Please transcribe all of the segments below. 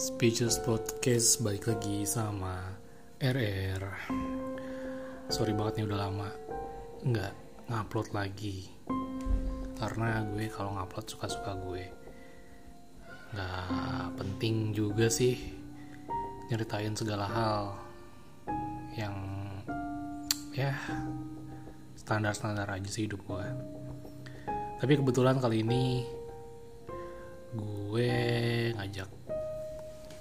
Speeches Podcast balik lagi sama RR Sorry banget nih udah lama nggak ngupload lagi. Karena gue kalau ngupload suka-suka gue. Nggak penting juga sih Nyeritain segala hal Yang Ya Standar-standar aja sih hidup gue. Tapi kebetulan kali ini Gue ngajak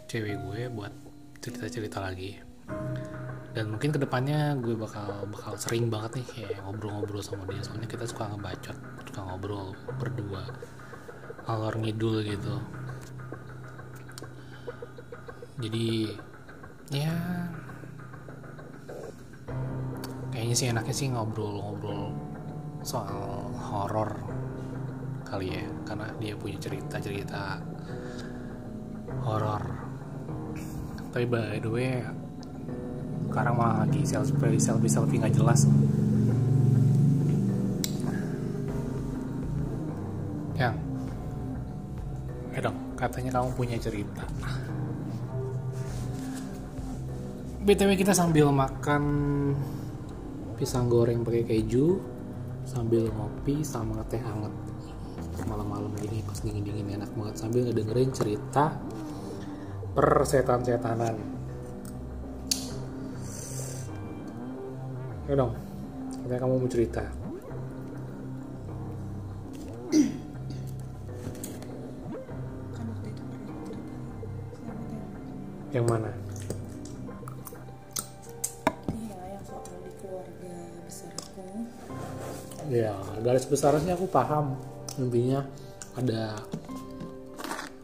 cewek gue buat cerita-cerita lagi. Dan mungkin ke depannya gue bakal bakal sering banget nih kayak ngobrol-ngobrol sama dia. Soalnya kita suka ngebacot suka ngobrol berdua alor ngidul gitu. Jadi ya kayaknya sih enaknya sih ngobrol-ngobrol soal horor kali ya. Karena dia punya cerita-cerita horor tapi by the way sekarang malah lagi selfie selfie selfie nggak jelas. Yang eh dong katanya kamu punya cerita. Btw kita sambil makan pisang goreng pakai keju sambil ngopi sama teh hangat. Malam-malam gini pas dingin-dingin enak banget. Sambil ngedengerin cerita persetan-setanan. Ya dong katanya kamu mau cerita? Kan yang mana? Iya yang soal di keluarga besar aku. Ya garis besarnya aku paham. Intinya ada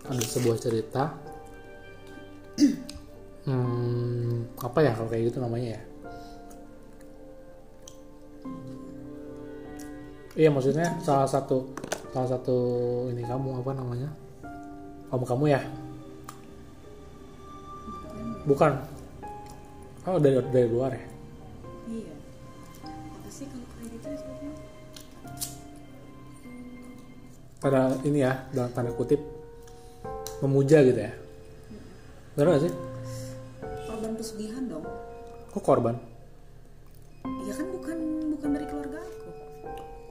ada sebuah cerita hmm, apa ya kalau kayak gitu namanya ya? Iya maksudnya salah satu salah satu ini kamu apa namanya? Kamu kamu ya? Bukan. Oh dari dari luar ya? Iya. Apa sih kalau kayak gitu pada ini ya dalam tanda kutip memuja gitu ya benar gak sih? Korban pesugihan dong. Kok korban? Iya kan bukan bukan dari keluarga aku.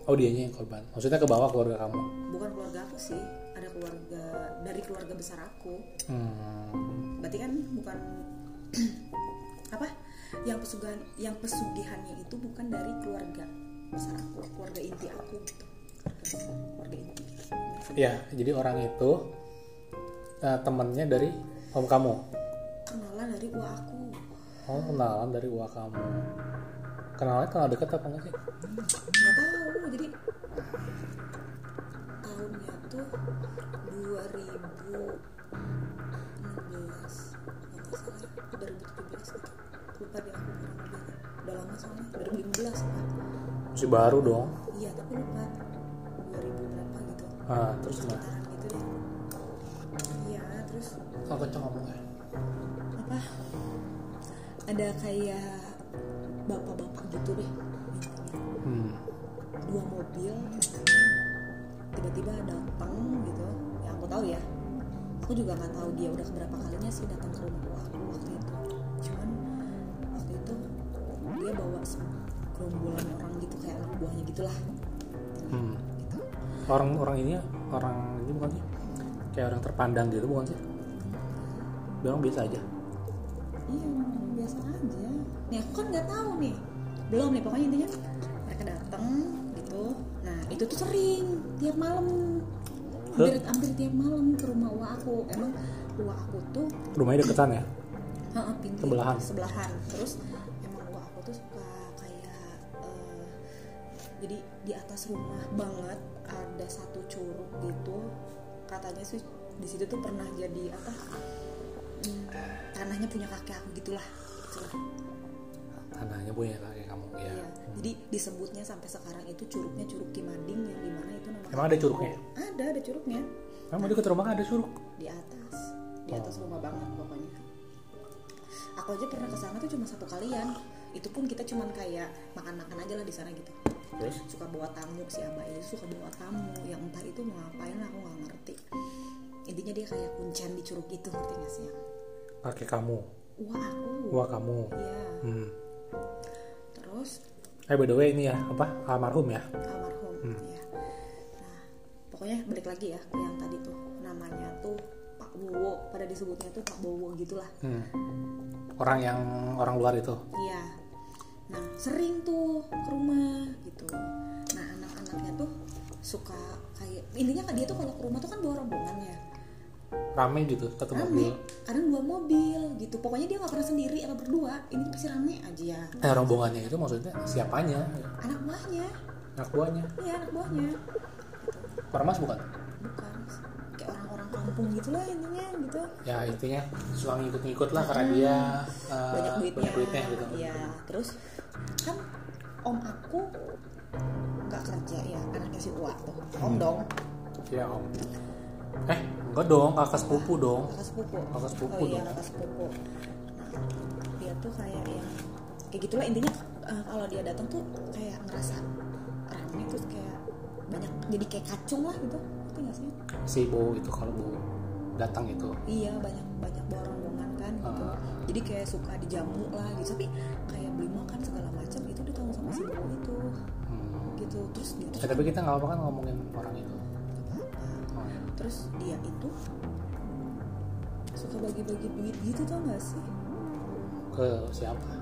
Oh dianya yang korban. Maksudnya ke bawah keluarga kamu? Bukan keluarga aku sih. Ada keluarga dari keluarga besar aku. Hmm. berarti kan bukan apa? Yang pesugihan yang pesugihannya itu bukan dari keluarga besar aku keluarga inti aku gitu. Keluarga inti. Ya jadi orang itu eh, temennya dari om kamu? Kenalan dari uang aku. Oh kenalan dari uang kamu. Kenalnya kenal deket apa enggak sih? Nggak tahu jadi tahunnya tuh 2016 nggak salah 2017 gitu. Lupa deh aku udah lama soalnya 2015 lah. Masih baru dong. Iya tapi lupa. 2000 berapa gitu. Ah terus gimana terus? Kok kenceng ngomongnya? Apa? Ada kayak bapak-bapak gitu deh. Hmm. dua mobil tiba-tiba datang gitu. Yang aku tahu ya. Aku juga nggak tahu dia udah keberapa kalinya sih datang ke rumah aku waktu itu. Cuman waktu itu dia bawa gerombolan orang gitu kayak anak buahnya gitulah. Hmm. gitu. Orang orang ini orang ini bukan sih kayak orang terpandang gitu bukan sih? Dia orang biasa aja. Iya biasa aja. Nih aku kan nggak tahu nih. Belum nih pokoknya intinya mereka datang gitu. Nah itu tuh sering tiap malam. Hampir hampir tiap malam ke rumah uang aku. Emang uang aku tuh rumahnya deketan ya? Pintu Sebelahan. sebelahan. Terus emang gua aku tuh suka kayak eh, jadi di atas rumah banget ada satu curug gitu katanya sih di situ tuh pernah jadi apa hmm, tanahnya punya kakek aku gitulah. Gitulah. tanahnya punya kakek kamu ya. Iya. jadi disebutnya sampai sekarang itu curugnya curug Kimading yang di mana itu nama emang ada curugnya? Ada ada curugnya. Emang deket rumah kan ada curug? Di atas di atas rumah banget pokoknya. Aku aja pernah ke sana tuh cuma satu kalian. Itu pun kita cuman kayak makan-makan aja lah di sana gitu terus suka bawa tamu si abah itu suka bawa tamu. Yang entah itu mau ngapain aku nggak ngerti. Intinya dia kayak kuncen di curug gitu ngerti gak sih yang pakai kamu. Wah aku. Wah kamu. Iya. Hmm. terus? Eh by the way ini ya apa? Almarhum ya? Almarhum ya nah pokoknya balik lagi ya ke yang tadi tuh. Namanya tuh Pak Bowo pada disebutnya tuh Pak Bowo gitulah. Hmm. orang yang orang luar itu. Iya nah sering tuh ke rumah gitu. Nah anak-anaknya tuh suka kayak intinya kan dia tuh kalau ke rumah tuh kan bawa rombongan ya. Rame gitu satu rame. mobil. Kadang dua mobil gitu. Pokoknya dia nggak pernah sendiri atau berdua. Ini pasti rame aja. Ya eh rombongannya itu maksudnya siapanya? Anak buahnya. Anak buahnya. Iya anak buahnya. Orang mas bukan kampung gitu lah intinya gitu. Ya intinya suka ngikut-ngikut lah karena dia uh, banyak duitnya, banyak duitnya gitu. Iya terus kan om aku nggak kerja ya anaknya si Uwa tuh. Om dong. Iya om. Eh enggak dong kakak sepupu dong. kakak sepupu. Kakak sepupu oh iya dong. kakak sepupu. Nah dia tuh kayak yang kayak gitulah intinya eh, kalau dia datang tuh kayak ngerasa rame terus kayak banyak jadi kayak kacung lah gitu ngerti nggak sih? Si bu itu kalau bu datang itu iya banyak banyak bawa rombongan kan gitu. Ah. jadi kayak suka dijamu lah gitu. Tapi kayak beli makan segala macam itu ditanggung sama si bawa itu hmm. gitu. Terus dia tuh Eh, tapi kita nggak apa kan ngomongin orang itu. Oh, ya. terus dia itu suka bagi-bagi duit gitu tau gak sih? Ke siapa?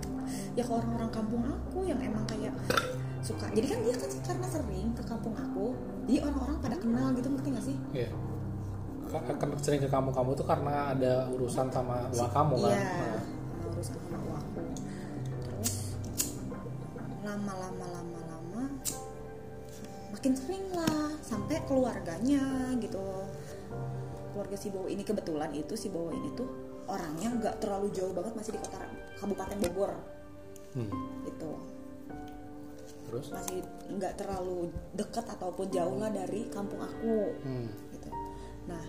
Ya ke orang-orang kampung aku yang emang kayak suka. Jadi kan dia kan karena sering ke kampung aku jadi orang-orang pada kenal gitu gak sih Iya. Ka- Akan sering ke kamu kamu tuh karena ada urusan sama uang kamu kan. iya Nah, urusan sama aku terus lama-lama lama-lama makin sering lah sampai keluarganya gitu keluarga si Bowo ini kebetulan itu si Bowo ini tuh orangnya nggak terlalu jauh banget masih di kota Kabupaten Bogor hmm. gitu Terus? masih nggak terlalu dekat ataupun jauh lah dari kampung aku Hmm. gitu nah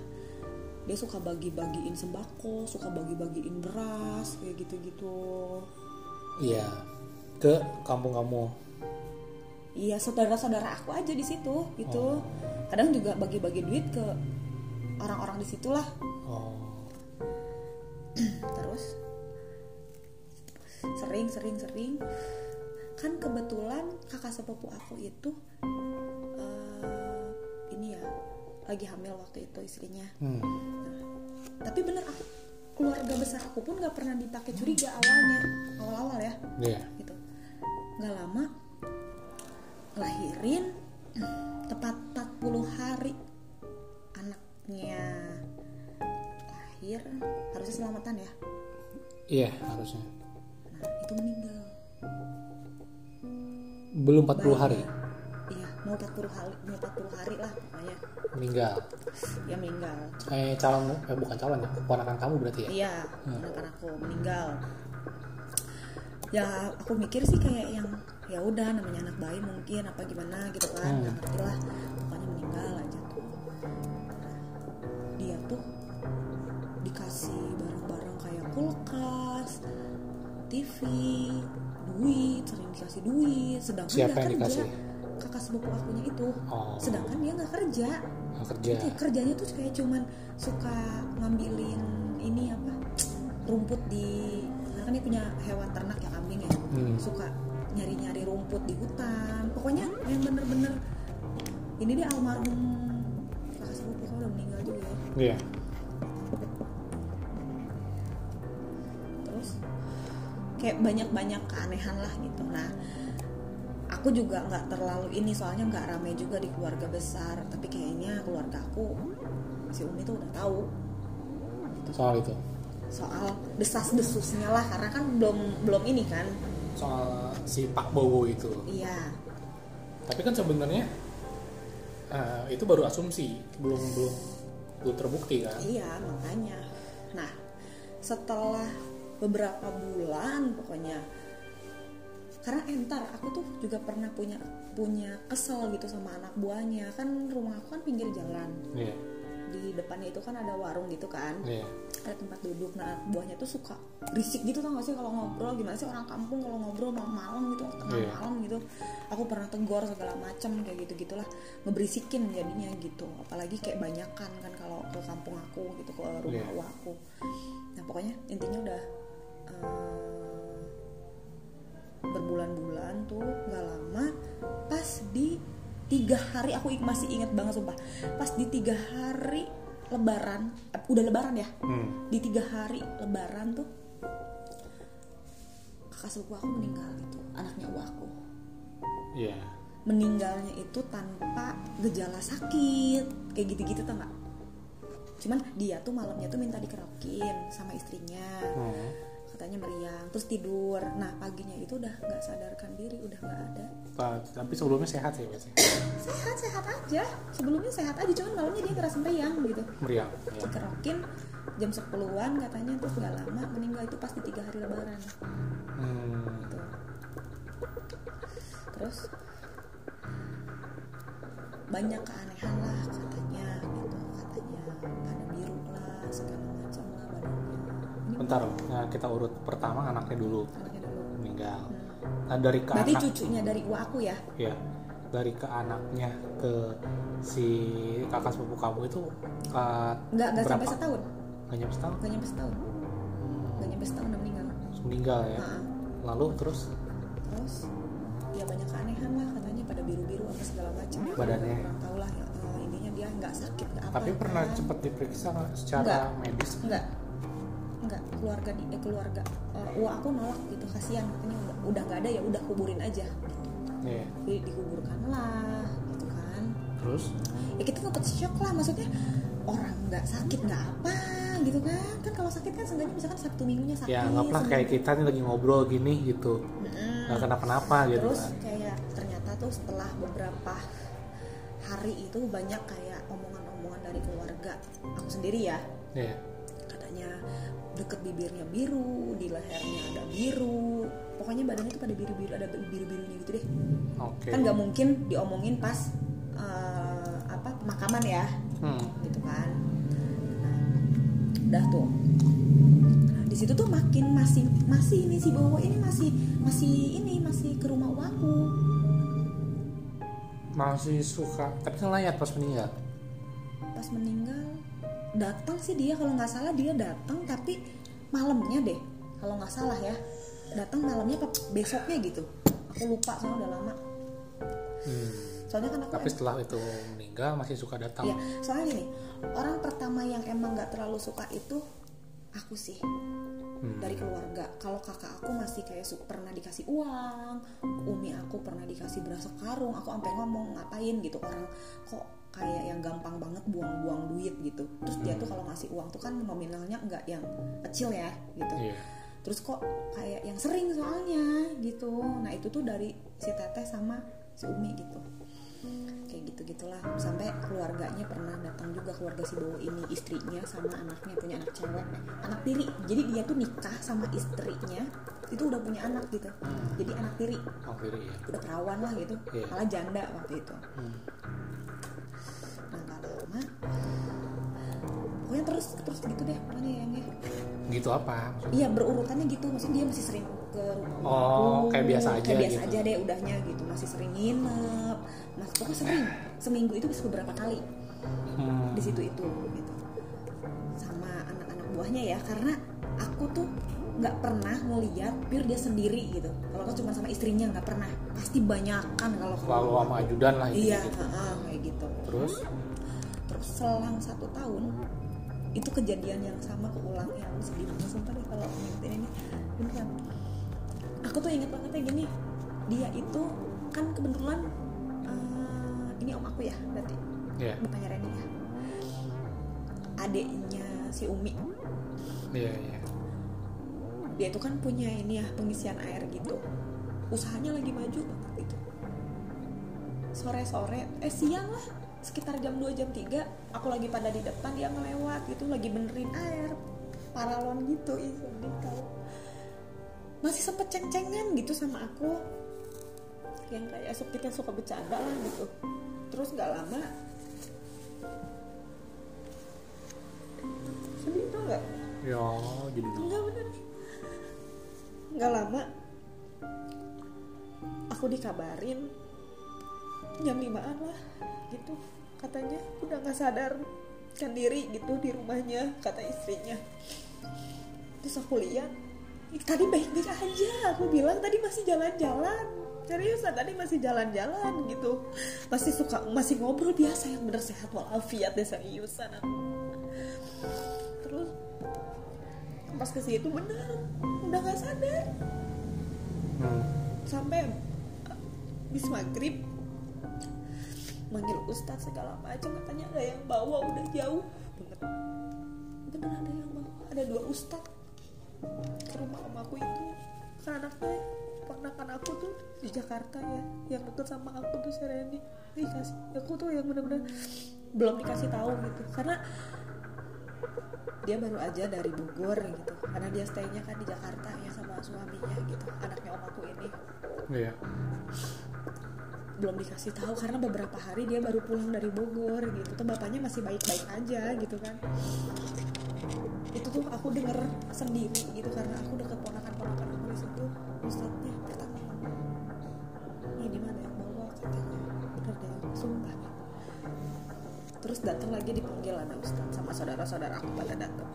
dia suka bagi-bagiin sembako suka bagi-bagiin beras kayak gitu-gitu Iya. Ke kampung kamu. iya saudara-saudara aku aja di situ gitu Oh. kadang juga bagi-bagi duit ke orang-orang di situlah Oh. terus sering sering sering kan kebetulan kakak sepupu aku itu eh, ini ya lagi hamil waktu itu istrinya Hmm. tapi bener aku keluarga besar aku pun nggak pernah dipakai curiga awalnya awal-awal ya Iya. gitu nggak lama lahirin tepat 40 hari anaknya lahir harusnya selamatan ya Iya, harusnya. nah itu meninggal Belum 40 hari. Iya mau 40 hari mau 40 hari lah pokoknya. Meninggal. ya meninggal. Eh calon eh bukan calon ya, keponakan kamu berarti ya? iya anak aku meninggal. Ya aku mikir sih kayak yang ya udah namanya anak bayi mungkin apa gimana gitu kan Hmm. ngerti lah. Pokoknya meninggal aja tuh. Dia tuh dikasih barang-barang kayak kulkas TV duit sering dikasih duit sedangkan Siapa dia yang kerja dikasih? kakak sepupu akunya itu Oh. sedangkan dia nggak kerja Nggak kerja. Itu ya, kerjanya tuh kayak cuman suka ngambilin ini apa rumput di karena kan dia punya hewan ternak ya kambing ya Hmm. suka nyari-nyari rumput di hutan pokoknya yang bener-bener ini dia almarhum kakak sepupu kan udah meninggal juga ya Iya. Kayak banyak-banyak keanehan lah gitu. Nah aku juga nggak terlalu ini soalnya nggak rame juga di keluarga besar. Tapi kayaknya keluarga aku si Umi tuh udah tahu. Soal itu. soal desas-desusnya lah karena kan belum belum ini kan. Soal si Pak Bowo itu. iya. Tapi kan sebenarnya eh, itu baru asumsi, belum belum belum terbukti kan? iya makanya. Nah setelah beberapa bulan pokoknya. Karena entar aku tuh juga pernah punya punya kesel gitu sama anak buahnya. Kan rumah aku kan pinggir jalan. Iya. di depannya itu kan ada warung gitu kan. Iya. ada tempat duduk. Nah anak buahnya tuh suka berisik gitu tau gak sih kalau ngobrol. Gimana sih orang kampung kalau ngobrol malam-malam gitu tengah Iya. malam gitu. Aku pernah tegur segala macam kayak gitu gitulah ngeberisikin jadinya gitu. Apalagi kayak banyakan kan kalau ke kampung aku gitu ke rumah awak aku. Nah pokoknya intinya udah tuh nggak lama pas di tiga hari aku masih inget banget sumpah pas di tiga hari lebaran eh, udah lebaran ya Hmm. di tiga hari lebaran tuh kakak sepupu aku meninggal gitu anaknya uang aku Iya. meninggalnya itu tanpa gejala sakit kayak gitu-gitu tau cuman dia tuh malamnya tuh minta dikerokin sama istrinya Hmm. Katanya meriang terus tidur nah paginya itu udah nggak sadarkan diri udah nggak ada Tapi sebelumnya sehat sih biasanya. sehat sehat aja sebelumnya sehat aja cuman malamnya dia ngerasa meriang gitu Meriang. Ya. dikerokin jam 10-an katanya terus nggak lama meninggal itu pas di tiga hari lebaran Hmm. gitu terus banyak keanehan lah katanya gitu katanya pada biru lah segala macam Bentar, nah, kita urut pertama anaknya dulu anaknya dulu meninggal. Hmm. Nah, dari ke berarti anak, cucunya dari uang aku ya ya, dari ke anaknya ke si kakak sepupu kamu itu uh, nggak nggak sampai setahun Nggak nyampe setahun? nggak nyampe setahun nggak nyampe setahun udah meninggal meninggal ya. Nah, Lalu terus terus ya banyak keanehan lah katanya pada biru-biru apa segala macam Badannya. kurang tahu lah ya eh, ininya dia nggak sakit nggak apa tapi pernah kan. cepat diperiksa nggak secara Nggak. medis? enggak keluarga di eh, keluarga orang wah aku nolak gitu kasihan katanya udah udah nggak ada ya udah kuburin aja Iya. Jadi dikuburkan lah gitu kan Terus? ya kita dapat shock lah maksudnya orang nggak sakit nggak apa gitu kan kan kalau sakit kan seenggaknya misalkan sabtu minggunya sakit Ya anggaplah kayak seminggu. kita nih lagi ngobrol gini gitu. Mm-mm. Nggak kenapa-napa gitu terus kan. kayak ternyata tuh setelah beberapa hari itu banyak kayak omongan-omongan dari keluarga aku sendiri ya Iya. katanya deket bibirnya biru di lehernya ada biru. Pokoknya badannya tuh pada biru-biru ada biru-birunya gitu deh. Oke. kan nggak mungkin diomongin pas eh, apa pemakaman ya. Hmm. gitu kan. Nah, udah tuh. Nah, di situ tuh makin masih masih ini si Bowo ini masih masih ini masih ke rumah uangku Masih suka, tapi ngelayat pas meninggal. pas meninggal datang sih dia kalau nggak salah dia datang tapi malamnya deh kalau nggak salah ya datang malamnya apa besoknya gitu aku lupa soalnya udah lama Hmm. soalnya kan aku Tapi setelah itu meninggal masih suka datang. Iya, soalnya gini, orang pertama yang emang nggak terlalu suka itu aku sih Hmm. dari keluarga. Kalau kakak aku masih kayak su- pernah dikasih uang, umi aku pernah dikasih beras sekarung, aku sampai ngomong ngapain gitu orang kok kayak yang gampang banget buang-buang duit gitu. Terus dia tuh kalau ngasih uang tuh kan nominalnya nggak yang kecil ya gitu. Iya. Terus kok kayak yang sering soalnya gitu. Nah itu tuh dari si teteh sama si umi gitu kayak gitu gitulah sampai keluarganya pernah datang juga keluarga si Bowo ini istrinya sama anaknya punya anak cewek anak tiri jadi dia tuh nikah sama istrinya itu udah punya anak gitu jadi anak tiri Oh, ya. udah perawan lah gitu Iya. malah janda waktu itu Hmm. Nah nggak lama pokoknya terus terus gitu deh pokoknya yang Gitu apa? maksudnya? iya berurutannya gitu. Maksudnya dia masih sering ke rumah Oh, aku, kayak biasa aja kayak biasa gitu. aja deh udahnya gitu. Masih sering nginep. Mas pokoknya sering. Seminggu itu bisa beberapa kali. Hmm. di situ itu gitu. Sama anak-anak buahnya ya. Karena aku tuh nggak pernah ngeliat pir dia sendiri gitu. Kalau nggak cuma sama istrinya nggak pernah. Pasti banyakan kalau Selalu sama ajudan lah iya gitu. heeh, kayak gitu. Terus? Selang satu tahun itu kejadian yang sama keulang ya. Aku sedih banget sumpah deh kalau ngingetin ini. Beneran. Aku tuh inget banget ya gini. Dia itu kan kebetulan eh, ini om aku ya berarti. Iya. bapaknya Reni ya. Adiknya si Umi. Iya, iya. dia itu kan punya ini ya pengisian air gitu. Usahanya lagi maju banget gitu sore-sore eh siang lah sekitar jam 2 jam 3 aku lagi pada di depan dia ngelewat gitu lagi benerin air paralon gitu sedih tau. Masih sempet ceng-cengan gitu sama aku. Yang kayak suka kita suka bercanda lah gitu. Terus nggak lama sedih tau nggak? Ya jadi enggak bener. Nggak lama aku dikabarin jam limaan lah gitu. Katanya udah nggak sadar kan diri gitu di rumahnya kata istrinya. Terus aku lihat "Ih, tadi baik-baik aja aku bilang. Tadi masih jalan-jalan. Seriusan tadi masih jalan-jalan gitu. Masih suka masih ngobrol biasa yang bener sehat walafiat deh seriusan aku. Terus pas ke situ bener udah nggak sadar. Hmm. sampai bis maghrib manggil ustadz segala macam katanya ada yang bawa udah jauh. Banget bener ada yang bawa ada dua ustadz ke rumah om aku itu. Kan anaknya ponakan aku tuh di Jakarta ya yang deket sama aku tuh Sereni dikasih aku tuh yang bener-bener belum dikasih tahu gitu. Karena dia baru aja dari Bogor gitu karena dia staynya kan di Jakarta ya sama suaminya gitu anaknya om aku ini. Iya belum dikasih tahu karena beberapa hari dia baru pulang dari Bogor gitu. Tuh bapaknya masih baik-baik aja gitu kan. Itu tuh aku denger sendiri gitu karena aku deket ponakan-ponakan aku di situ. Ustadznya pertama. Ini mana yang bawa katanya. Bener deh terus datang lagi dipanggil ada ustadz sama saudara-saudara aku pada datang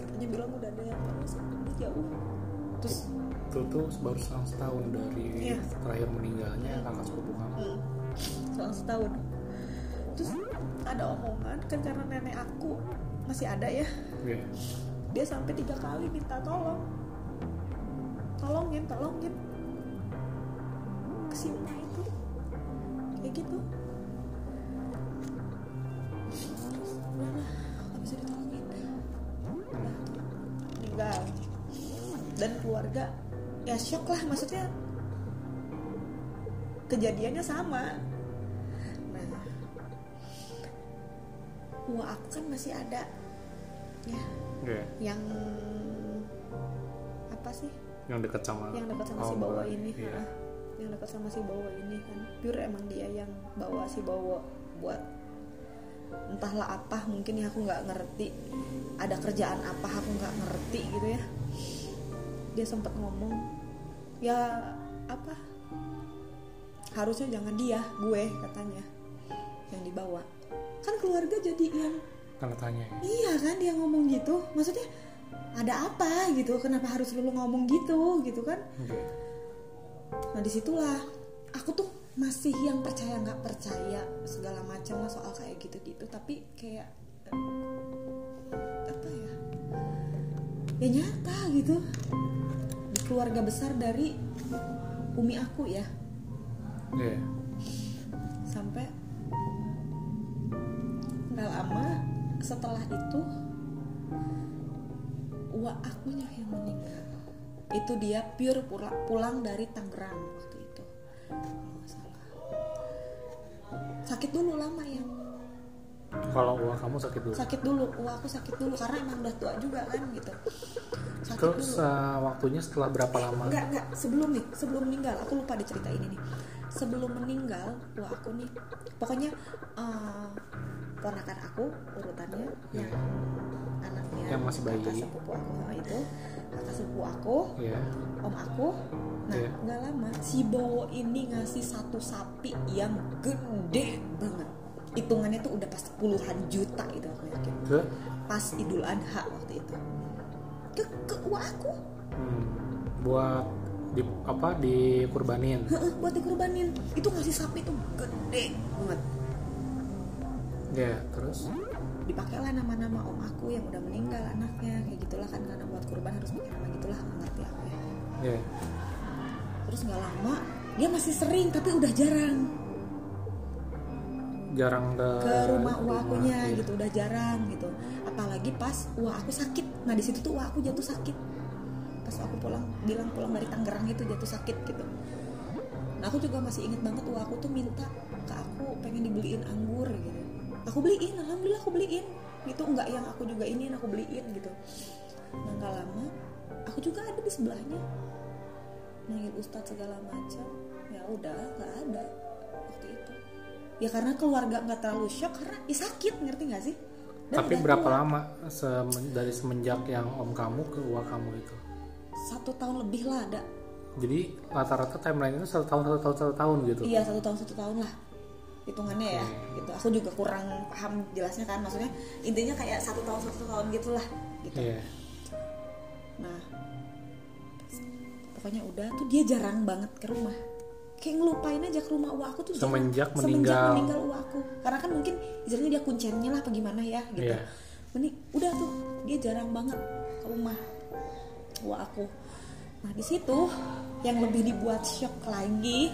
katanya bilang udah ada yang bawa jauh itu tuh baru setahun setahun dari Iya. terakhir meninggalnya kakak sepupu kamu. Hmm, selama setahun. Terus ada omongan kan karena nenek aku masih ada ya. Iya. Dia sampai tiga kali minta tolong. Tolongin tolongin. Ke si Uma itu kayak gitu. Meninggal dan keluarga ya shock lah maksudnya kejadiannya sama. Nah uang aku kan masih ada ya. Iya. Yang apa sih? Yang dekat sama yang dekat sama Oh, si bawa ini iya. ah. yang dekat sama si bawa ini kan. Pure emang dia yang bawa si bawa buat entahlah apa mungkin ya aku nggak ngerti. Ada kerjaan apa aku nggak ngerti gitu ya dia sempat ngomong ya apa harusnya jangan dia gue katanya yang dibawa kan keluarga jadi yang tanda tanya ya. Iya kan dia ngomong gitu, maksudnya ada apa gitu? Kenapa harus lu ngomong gitu gitu kan? Oke. Nah di situlah aku tuh masih yang percaya nggak percaya segala macam lah soal kayak gitu-gitu, tapi kayak eh, apa ya? Ya nyata gitu keluarga besar dari umi aku ya. Iya. sampai nggak lama setelah itu uak akunya yang meninggal. Itu dia pure pulang, pulang dari Tangerang waktu itu. Salah. Sakit dulu lama yang kalau uang kamu sakit dulu? Sakit dulu uak aku sakit dulu karena emang udah tua juga kan gitu sakit terus dulu uh, waktunya setelah berapa lama Enggak, enggak, sebelum nih, sebelum meninggal, aku lupa diceritain ini nih. Sebelum meninggal, wah aku nih, pokoknya eh, ponakan aku urutannya Iya. yang anaknya Yang masih bayi. kakak sepupu aku nah, itu, kakak sepupu aku, Iya. om aku. Nah, Iya. nggak lama si Bowo ini ngasih satu sapi yang gede banget. Hitungannya tuh udah pas puluhan juta itu aku yakin. Pas Idul Adha waktu itu. Ke ke uak aku. hmm, buat di apa dikurbanin. Heeh, buat dikurbanin. Itu ngasih sapi tuh gede banget. Ya terus? Dipakailah nama-nama om aku yang udah meninggal anaknya kayak gitulah kan. Karena buat kurban harus pakai nama gitulah ngerti aku ya. Ya. Terus nggak lama dia masih sering tapi udah jarang jarang ke ke rumah uang akunya iya. gitu udah jarang gitu. Apalagi pas uang aku sakit. Nah di situ tuh uang aku jatuh sakit. Pas aku pulang bilang pulang dari Tangerang itu jatuh sakit gitu. Nah aku juga masih inget banget uang aku tuh minta ke aku pengen dibeliin anggur gitu. Aku beliin alhamdulillah aku beliin. Itu enggak yang aku juga ini aku beliin gitu. Nah nggak lama aku juga ada di sebelahnya. Manggil ustadz segala macam. Ya udah nggak ada ya karena keluarga nggak terlalu shock karena ya sakit ngerti nggak sih Dan Tapi berapa tua. lama semen- dari semenjak yang om kamu ke uang kamu itu? satu tahun lebih lah ada Jadi rata-rata timeline itu satu tahun satu tahun satu tahun gitu. iya satu tahun satu tahun lah hitungannya ya gitu aku juga kurang paham jelasnya kan maksudnya intinya kayak satu tahun satu tahun gitulah gitu Iya. nah pokoknya udah tuh dia jarang banget ke rumah kayak ngelupain aja ke rumah uang aku tuh jarang. Semenjak semenjak meninggal. meninggal uang aku karena kan mungkin istilahnya dia kunciannya lah apa gimana ya gitu Iya. Mending, udah tuh dia jarang banget ke rumah uang aku nah di situ yang lebih dibuat shock lagi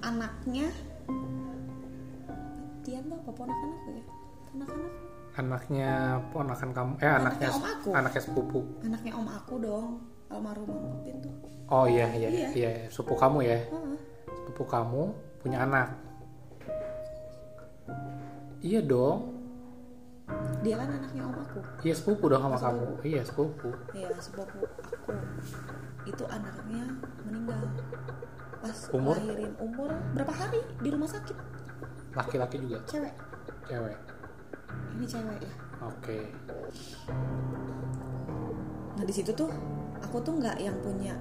anaknya Tian tuh apa ponakan aku ya ponakan aku Anaknya ponakan kamu eh anaknya om aku. anaknya sepupu. anaknya om aku dong almarhum Upin tuh Oh iya iya Iya. iya, sepupu kamu ya. Heeh. Sepupu kamu punya anak. Iya dong. dia kan anaknya om aku Iya sepupu dong sama kamu. Iya sepupu. ya sepupu aku itu anaknya meninggal pas Umur? lahirin umur berapa hari di rumah sakit Laki-laki juga. cewek Cewek. ini cewek ya Oke. nah di situ tuh aku tuh nggak yang punya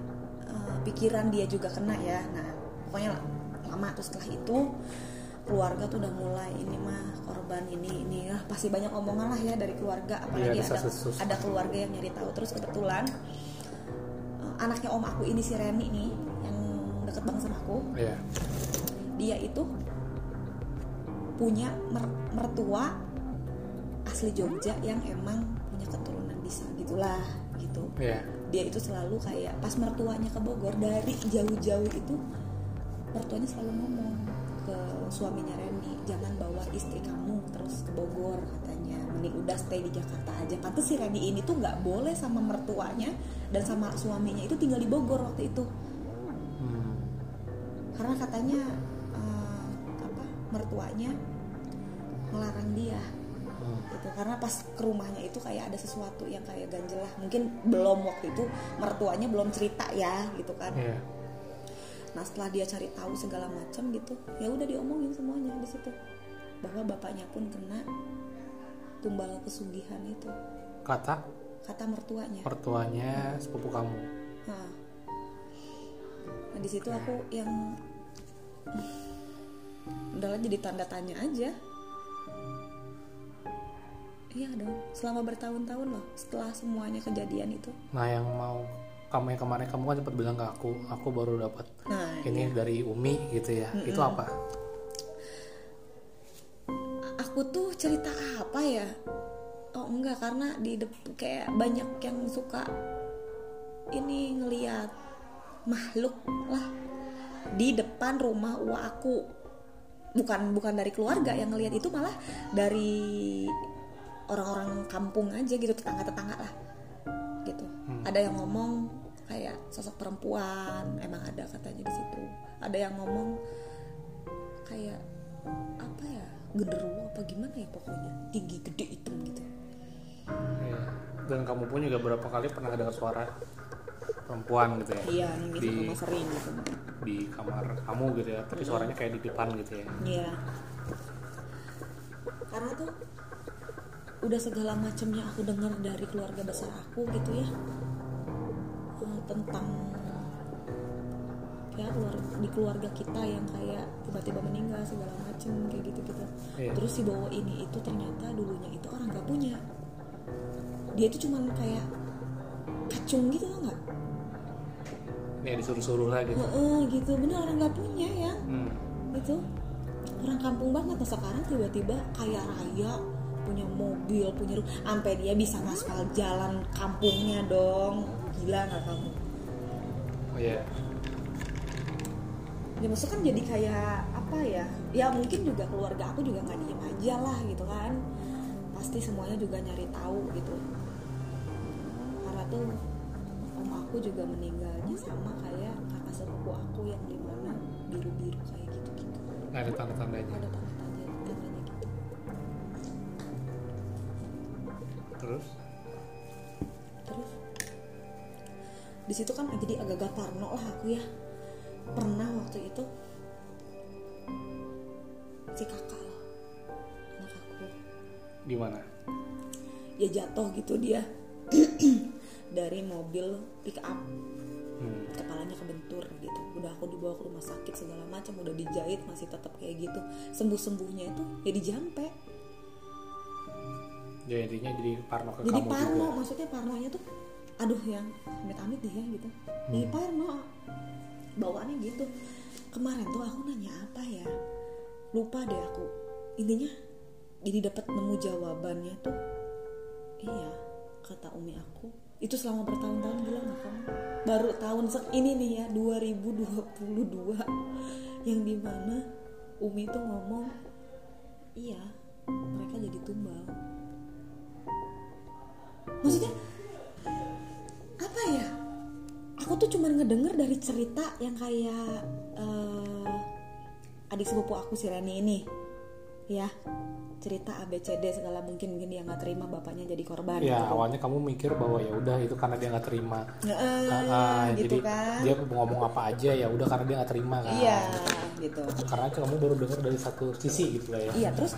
eh, pikiran dia juga kena ya. Nah pokoknya lama tuh setelah itu keluarga tuh udah mulai ini mah korban ini ini. Ya pasti banyak omongan lah ya dari keluarga apalagi Iya, ada ada keluarga yang nyari tahu. Terus kebetulan eh, anaknya om aku ini si Reni nih yang deket banget sama aku Iya. dia itu punya mer- mertua asli Jogja yang emang punya keturunan bisa gitulah gitu. Iya. Dia itu selalu kayak pas mertuanya ke Bogor dari jauh-jauh itu mertuanya selalu ngomong ke suaminya Reni jangan bawa istri kamu terus ke Bogor katanya mending udah stay di Jakarta aja pantes si Reni ini tuh nggak boleh sama mertuanya dan sama suaminya itu tinggal di Bogor waktu itu Hmm. karena katanya eh, apa mertuanya melarang dia. Gitu. Karena pas ke rumahnya itu kayak ada sesuatu yang kayak ganjel lah. Mungkin belum waktu itu mertuanya belum cerita ya gitu kan. Iya. nah setelah dia cari tahu segala macam gitu ya udah diomongin semuanya di situ. Bahwa bapaknya pun kena tumbal pesugihan itu. Kata? Kata mertuanya. Mertuanya sepupu kamu. nah, nah di situ aku yang udahlah jadi tanda tanya aja iya dong selama bertahun-tahun loh setelah semuanya kejadian itu. Nah yang mau kamu yang kemarin kamu kan sempat bilang ke aku, aku baru dapat nah ini dari Umi gitu ya. Itu apa? aku tuh cerita apa ya? Oh enggak karena di kayak banyak yang suka ini ngeliat makhluk lah di depan rumah uwa aku. Bukan bukan dari keluarga yang ngelihat itu malah dari orang-orang kampung aja gitu tetangga-tetangga lah gitu. Ada yang ngomong kayak sosok perempuan emang ada katanya di situ. Ada yang ngomong kayak apa ya genderuwo apa gimana ya pokoknya tinggi gede hitam gitu. Iya. Dan kamu pun juga berapa kali pernah dengar suara perempuan gitu ya? Iya nangis Di- sama sering gitu. di kamar kamu gitu ya. Tapi suaranya kayak di depan gitu ya. iya. Karena tuh udah segala macamnya aku dengar dari keluarga besar aku gitu ya. Tentang ya keluarga, di keluarga kita yang kayak tiba-tiba meninggal segala macem kayak gitu gitu Iya. terus si bawa ini itu ternyata dulunya itu orang gak punya. Dia itu cuman kayak kacung gitu tau nggak? Ini disuruh-suruh lah gitu. Heeh, gitu. Bener orang nggak punya ya. Hmm. itu orang kampung banget. Nah sekarang tiba-tiba kaya raya punya mobil punya rumah sampai dia bisa ngaspal jalan kampungnya dong. Gila nggak kamu? Oh iya. ya maksud kan jadi kayak apa ya? Ya mungkin juga keluarga aku juga nggak diem aja lah gitu kan. Pasti semuanya juga nyari tahu gitu. Karena tuh om aku juga meninggalnya sama kayak kakak sepupu aku yang di mana biru biru kayak gitu gitu Nggak ada tanda-tandanya. ada tanda Terus? terus? Di situ kan jadi agak-agak parno lah aku ya. Pernah waktu itu si kakak loh anak aku. Di mana? ya jatuh gitu dia. Dari mobil pick up. Hmm. kepalanya kebentur gitu. Udah aku dibawa ke rumah sakit segala macam udah dijahit masih tetap kayak gitu. Sembuh sembuhnya itu ya di jampe Ya intinya jadi parno ke jadi kamu parno juga. maksudnya parnonya tuh aduh yang amit-amit deh ya gitu. Jadi parno bawaannya gitu. Kemarin tuh aku nanya apa ya lupa deh aku. Intinya jadi dapat nemu jawabannya tuh iya kata umi aku. Itu selama bertahun-tahun bilang kamu. Baru tahun ini nih ya 2022 yang di mana umi tuh ngomong iya mereka jadi tumbal maksudnya apa ya aku tuh cuma ngedenger dari cerita yang kayak eh, adik sepupu aku si Reni ini ya cerita ABCD segala mungkin mungkin dia nggak terima bapaknya jadi korban Ya gitu. awalnya kamu mikir bahwa ya udah itu karena dia nggak terima. Nge- Ah, ah, gitu jadi kan dia ngomong apa aja ya udah karena dia nggak terima kan. iya gitu Karena kamu baru dengar dari satu sisi gitu lah ya. iya terus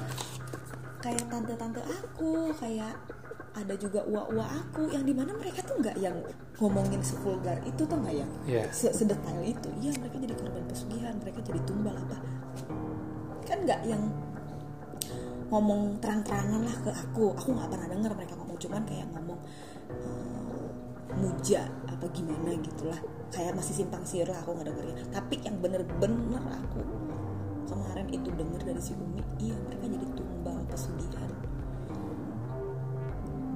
kayak tante-tante aku kayak ada juga uwa-uwa aku yang di mana mereka tuh nggak yang ngomongin sevulgar itu tuh nggak yang Iya. se- sedetail itu. Iya mereka jadi korban pesugihan mereka jadi tumbal apa. Kan nggak yang ngomong terang-terangan lah ke aku. Aku nggak pernah dengar mereka ngomong cuman kayak ngomong eh, muja apa gimana gitulah. Kayak masih simpang siur lah aku nggak dengerin. Tapi yang bener-bener aku kemarin itu denger dari si Umi iya mereka jadi tumbal pesugihan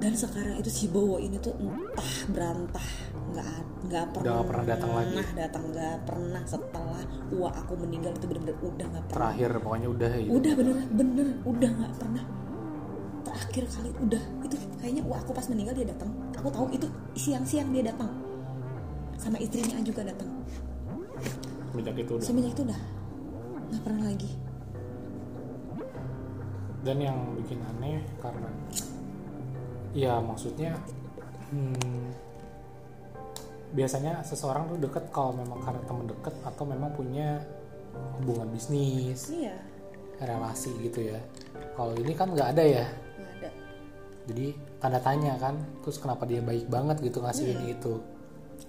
dan sekarang itu si Bowo ini tuh entah berantah nggak nggak pernah pernah datang lagi. datang nggak pernah setelah uang aku meninggal itu bener-bener udah nggak pernah. Terakhir pokoknya udah gitu. udah bener bener udah nggak pernah. Terakhir kali udah. Itu kayaknya wah aku pas meninggal dia datang. Aku tahu itu siang-siang dia datang. Sama istrinya juga datang. Semenjak itu udah. semenjak itu udah. Nggak pernah lagi. Dan yang bikin aneh karena ya maksudnya hmm, biasanya seseorang tuh deket kalau memang karena temen deket atau memang punya hubungan bisnis iya. relasi gitu ya. Kalau ini kan nggak ada ya. Nggak ada. Jadi tanda tanya kan terus kenapa dia baik banget gitu ngasih Iya. ini itu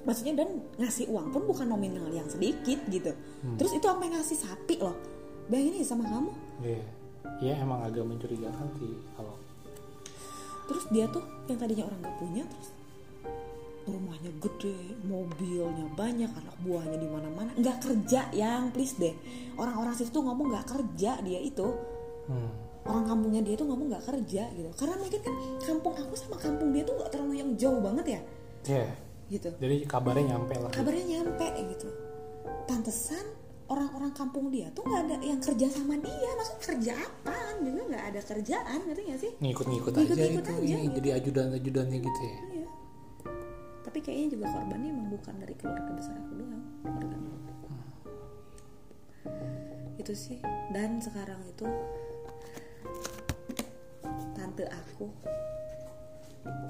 maksudnya dan ngasih uang pun bukan nominal yang sedikit gitu. Terus itu sampai ngasih sapi loh. Bayangin aja sama kamu. Iya, ya emang agak mencurigakan sih kalau terus dia tuh yang tadinya orang nggak punya terus rumahnya gede mobilnya banyak anak buahnya di mana mana nggak kerja yang please deh. Orang-orang situ tuh ngomong nggak kerja dia itu. Hmm, orang kampungnya dia tuh ngomong nggak kerja gitu. Karena mungkin kan kampung aku sama kampung dia tuh nggak terlalu yang jauh banget ya. Ya gitu. Jadi kabarnya nyampe lah. Kabarnya nyampe gitu. Pantesan orang-orang kampung dia tuh nggak ada yang kerja sama dia maksud kerja apaan juga nggak ada kerjaan ngerti nggak sih ngikut-ngikut aja Ngikut-ngikut itu aja, iya, gitu. jadi ajudan-ajudannya gitu ya Iya. Tapi kayaknya juga korbannya emang bukan dari keluarga besar aku doang. Keluarga aku. Itu sih. Dan sekarang itu tante aku apa?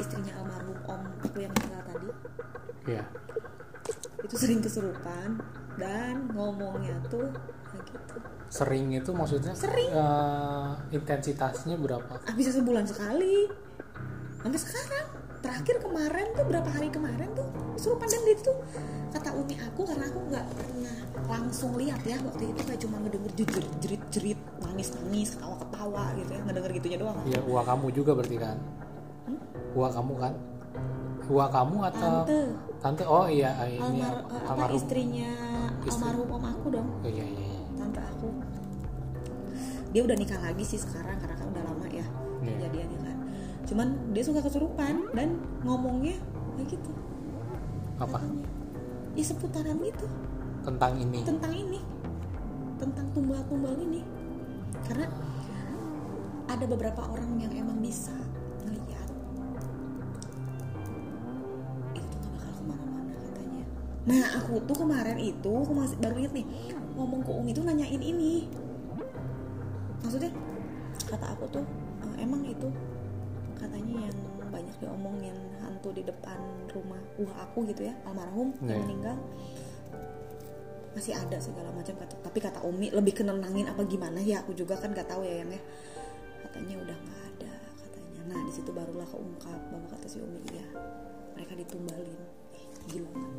Istrinya almarhum om aku yang meninggal tadi ya itu sering kesurupan dan ngomongnya tuh kayak gitu. sering itu maksudnya Sering. eh, intensitasnya berapa? Bisa sebulan sekali. Sampai sekarang. Terakhir kemarin tuh berapa hari kemarin tuh kesurupan dan itu tuh kata umi aku karena aku nggak pernah langsung lihat ya waktu itu kayak cuma ngedenger jerit jerit jerit nangis nangis ketawa ketawa gitu ya ngedenger gitunya doang. Ya uang kamu juga berarti kan? Uang kamu kan? Uang kamu atau tante tante oh iya ini almar, apa, apa almarhum. istrinya Istri. almarhum om aku dong. Oh iya iya iya. tante aku. Dia udah nikah lagi sih sekarang karena kan udah lama ya Iya. kejadiannya kan. Cuman dia suka kesurupan dan ngomongnya kayak gitu. Apa? Katanya. ya seputaran gitu. Tentang ini. Tentang ini. Tentang tumbal-tumbal ini. Karena ada beberapa orang yang emang bisa ngeliat nah aku tuh kemarin itu aku masih baru inget nih ngomong ke Umi tuh nanyain ini. Maksudnya kata aku tuh "Eh, emang itu katanya yang banyak diomongin hantu di depan rumah uh aku gitu ya almarhum yang Iya. meninggal masih ada segala macam kata. Tapi kata Umi lebih kenenangin apa gimana ya? Aku juga kan gak tahu ya yang ya. Kata katanya udah nggak ada katanya. Nah di situ barulah keungkap bahwa kata si umi iya mereka ditumbalin gila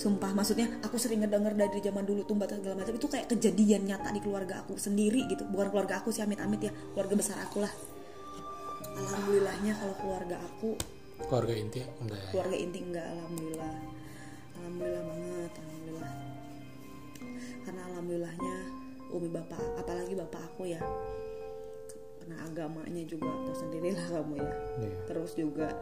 sumpah maksudnya aku sering ngedenger dari zaman dulu tumba segala macam. Itu kayak kejadian nyata di keluarga aku sendiri gitu. Bukan keluarga aku sih amit-amit ya. Keluarga besar aku lah. Alhamdulillahnya kalau keluarga aku keluarga inti? Enggak. Ya keluarga inti enggak alhamdulillah. Alhamdulillah banget alhamdulillah. Karena alhamdulillahnya umi bapak apalagi bapak aku ya. Karena agamanya juga tahu sendirilah kamu ya. Iya. terus juga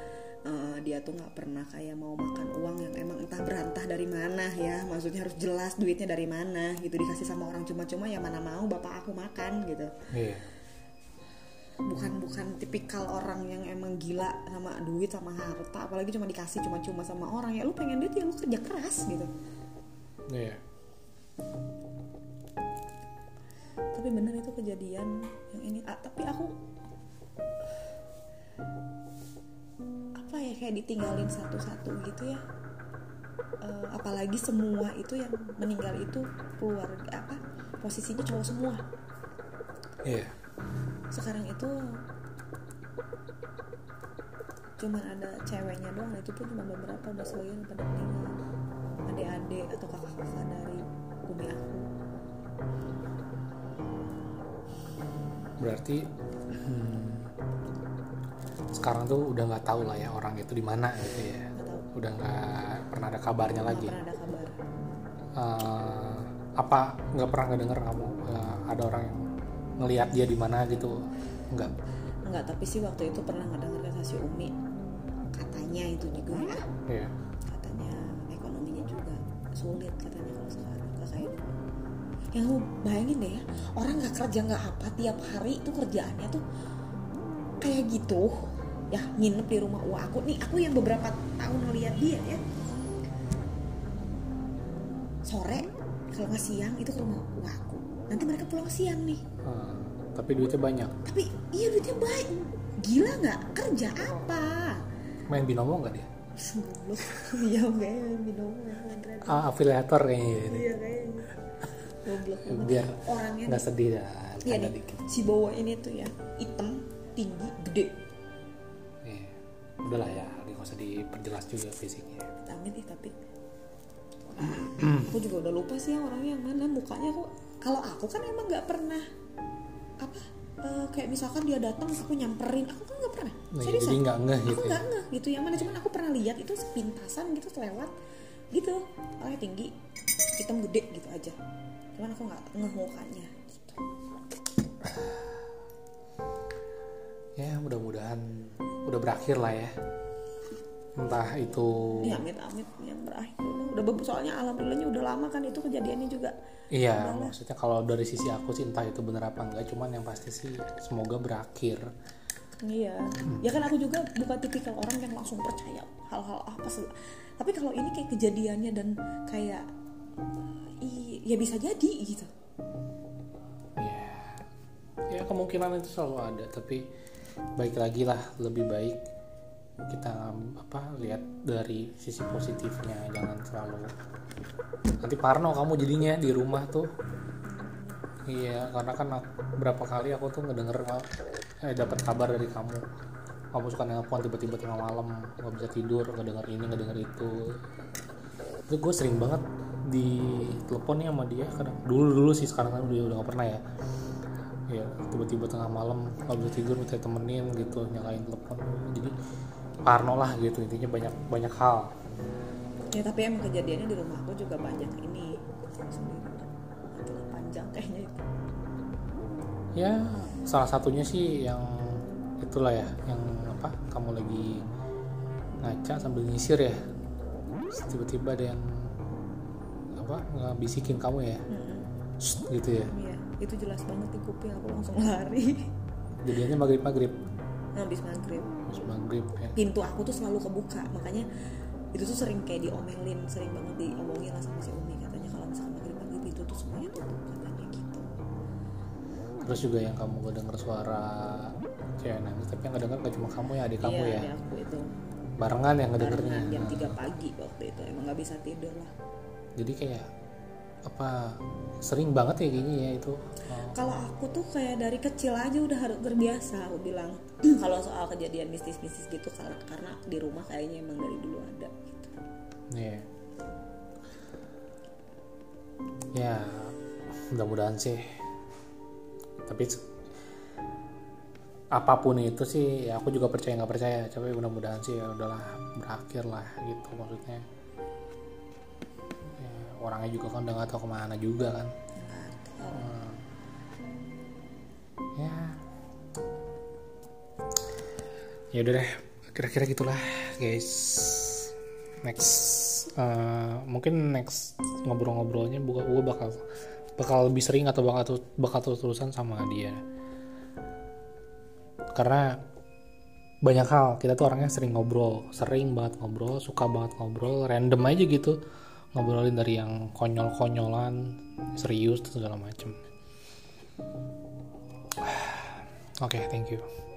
eh, dia tuh nggak pernah kayak mau makan uang yang emang entah berantah dari mana ya. Maksudnya harus jelas duitnya dari mana gitu. Dikasih sama orang cuma-cuma ya mana mau bapak aku makan gitu. Iya. Bukan bukan tipikal orang yang emang gila sama duit sama harta. Apalagi cuma dikasih cuma-cuma sama orang ya. Lu pengen duit ya lu kerja keras gitu. Iya. Tapi bener itu kejadian yang ini. Ah, tapi aku kayak ditinggalin satu-satu gitu ya. Eh, apalagi semua itu yang meninggal itu keluarga apa posisinya cowok semua. Iya. Sekarang itu cuman ada ceweknya doang itu pun cuma beberapa udah sebagian pada meninggal adik-adik atau kakak-kakak dari umi aku. Berarti hmm, sekarang tuh udah nggak tahu lah ya orang itu di mana gitu ya. Nggak udah nggak pernah ada kabarnya nggak lagi. pernah ada kabar. Eh, apa nggak pernah ngedenger kamu eh, ada orang yang ngelihat dia di mana gitu? Nggak. Enggak, tapi sih waktu itu pernah ngedenger kata si Umi. Katanya itu juga ya. Iya. Katanya ekonominya juga sulit katanya kalau sekarang nggak kayak dulu yang lu bayangin deh ya orang nggak kerja nggak apa tiap hari itu kerjaannya tuh kayak gitu ya nginep di rumah uang aku. Nih aku yang beberapa tahun ngeliat dia ya. Sore kalau nggak siang itu ke rumah uang aku. Nanti mereka pulang siang nih. Eh, tapi duitnya banyak. Tapi iya duitnya baik. Gila nggak? Kerja apa? Main binomo nggak dia? Goblok. iya minum keren ah, afiliator kayaknya iya kayaknya biar orangnya nggak sedih dah iya nih dikit. si Bowo ini tuh ya hitam tinggi gede. Udahlah ya nggak usah diperjelas juga fisiknya. Amit nih tapi aku juga udah lupa sih ya orangnya yang mana mukanya kok. Kalau aku kan emang nggak pernah apa eh, kayak misalkan dia datang aku nyamperin. Aku kan nggak pernah. Nah, serius jadi nggak ngeh aku gitu ya? nggak ngeh gitu yang mana. Cuman aku pernah lihat itu sepintasan gitu selewat gitu. Orangnya tinggi hitam gede gitu aja. Cuman aku nggak ngeh mukanya gitu. ya mudah-mudahan udah berakhir lah ya. Entah itu Ini amit-amit yang berakhir. Udah, soalnya alhamdulillahnya udah lama kan itu kejadiannya juga. Iya maksudnya kalau dari sisi aku sih entah itu bener apa enggak cuman yang pasti sih semoga berakhir. Iya. Ya kan aku juga bukan tipikal orang yang langsung percaya hal-hal apa sih tapi kalau ini kayak kejadiannya dan kayak ya bisa jadi gitu. Ya ya kemungkinan itu selalu ada tapi baik lagi lah lebih baik kita apa lihat dari sisi positifnya jangan selalu nanti parno kamu jadinya di rumah tuh. Iya karena kan berapa kali aku tuh ngedenger eh dapat kabar dari kamu. Kamu suka nelpon tiba-tiba tengah malam nggak bisa tidur ngedenger ini ngedenger itu. Itu gue sering banget di teleponnya sama dia kadang dulu dulu sih sekarang kan dia udah gak pernah ya ya tiba-tiba tengah malam nggak bisa tidur minta temenin gitu nyalain telepon. Jadi parno lah gitu intinya banyak banyak hal. Ya tapi emang kejadiannya di rumah aku juga banyak ini sendiri panjang kayaknya itu. Ya salah satunya sih yang itulah ya yang apa kamu lagi ngaca sambil nyisir ya. Tiba-tiba ada yang apa ngabisikin kamu ya. Mm-mm. Shh, gitu ya. Iya, itu jelas banget di kuping aku langsung lari. Jadinya maghrib maghrib habis maghrib. Terus maghrib ya. Pintu aku tuh selalu kebuka. Makanya itu tuh sering kayak diomelin sering banget diomongin lah sama si Umi. Katanya kalau misalkan maghrib maghrib itu tuh semuanya tutup katanya gitu. Terus juga yang kamu gak denger suara cewek nangis tapi yang gak denger gak cuma kamu ya adik kamu iya ya. ada aku itu. Barengan yang ngedengernya. Barengan jam 3 pagi waktu itu. Emang nggak bisa tidur lah. Jadi kayak apa sering banget ya kayaknya ya itu Oh, kalau aku tuh kayak dari kecil aja udah harus terbiasa aku bilang kalau soal kejadian mistis-mistis gitu karena karena di rumah kayaknya emang dari dulu ada gitu. Iya. Ya, mudah-mudahan sih. Tapi apa pun itu sih, ya aku juga percaya nggak percaya. Tapi mudah-mudahan sih ya udahlah berakhir lah gitu maksudnya. Ya, orangnya juga kan udah nggak tahu ke mana juga kan. Hmm. Ya. Ya udah deh, kira-kira gitulah guys. Next, eh, mungkin next ngobrol-ngobrolnya gue gue bakal bakal lebih sering atau bakal bakal terus-terusan sama dia. Karena banyak hal kita tuh orangnya sering ngobrol, sering banget ngobrol, suka banget ngobrol, random aja gitu ngobrolin dari yang konyol-konyolan, serius segala macem. Oke, thank you.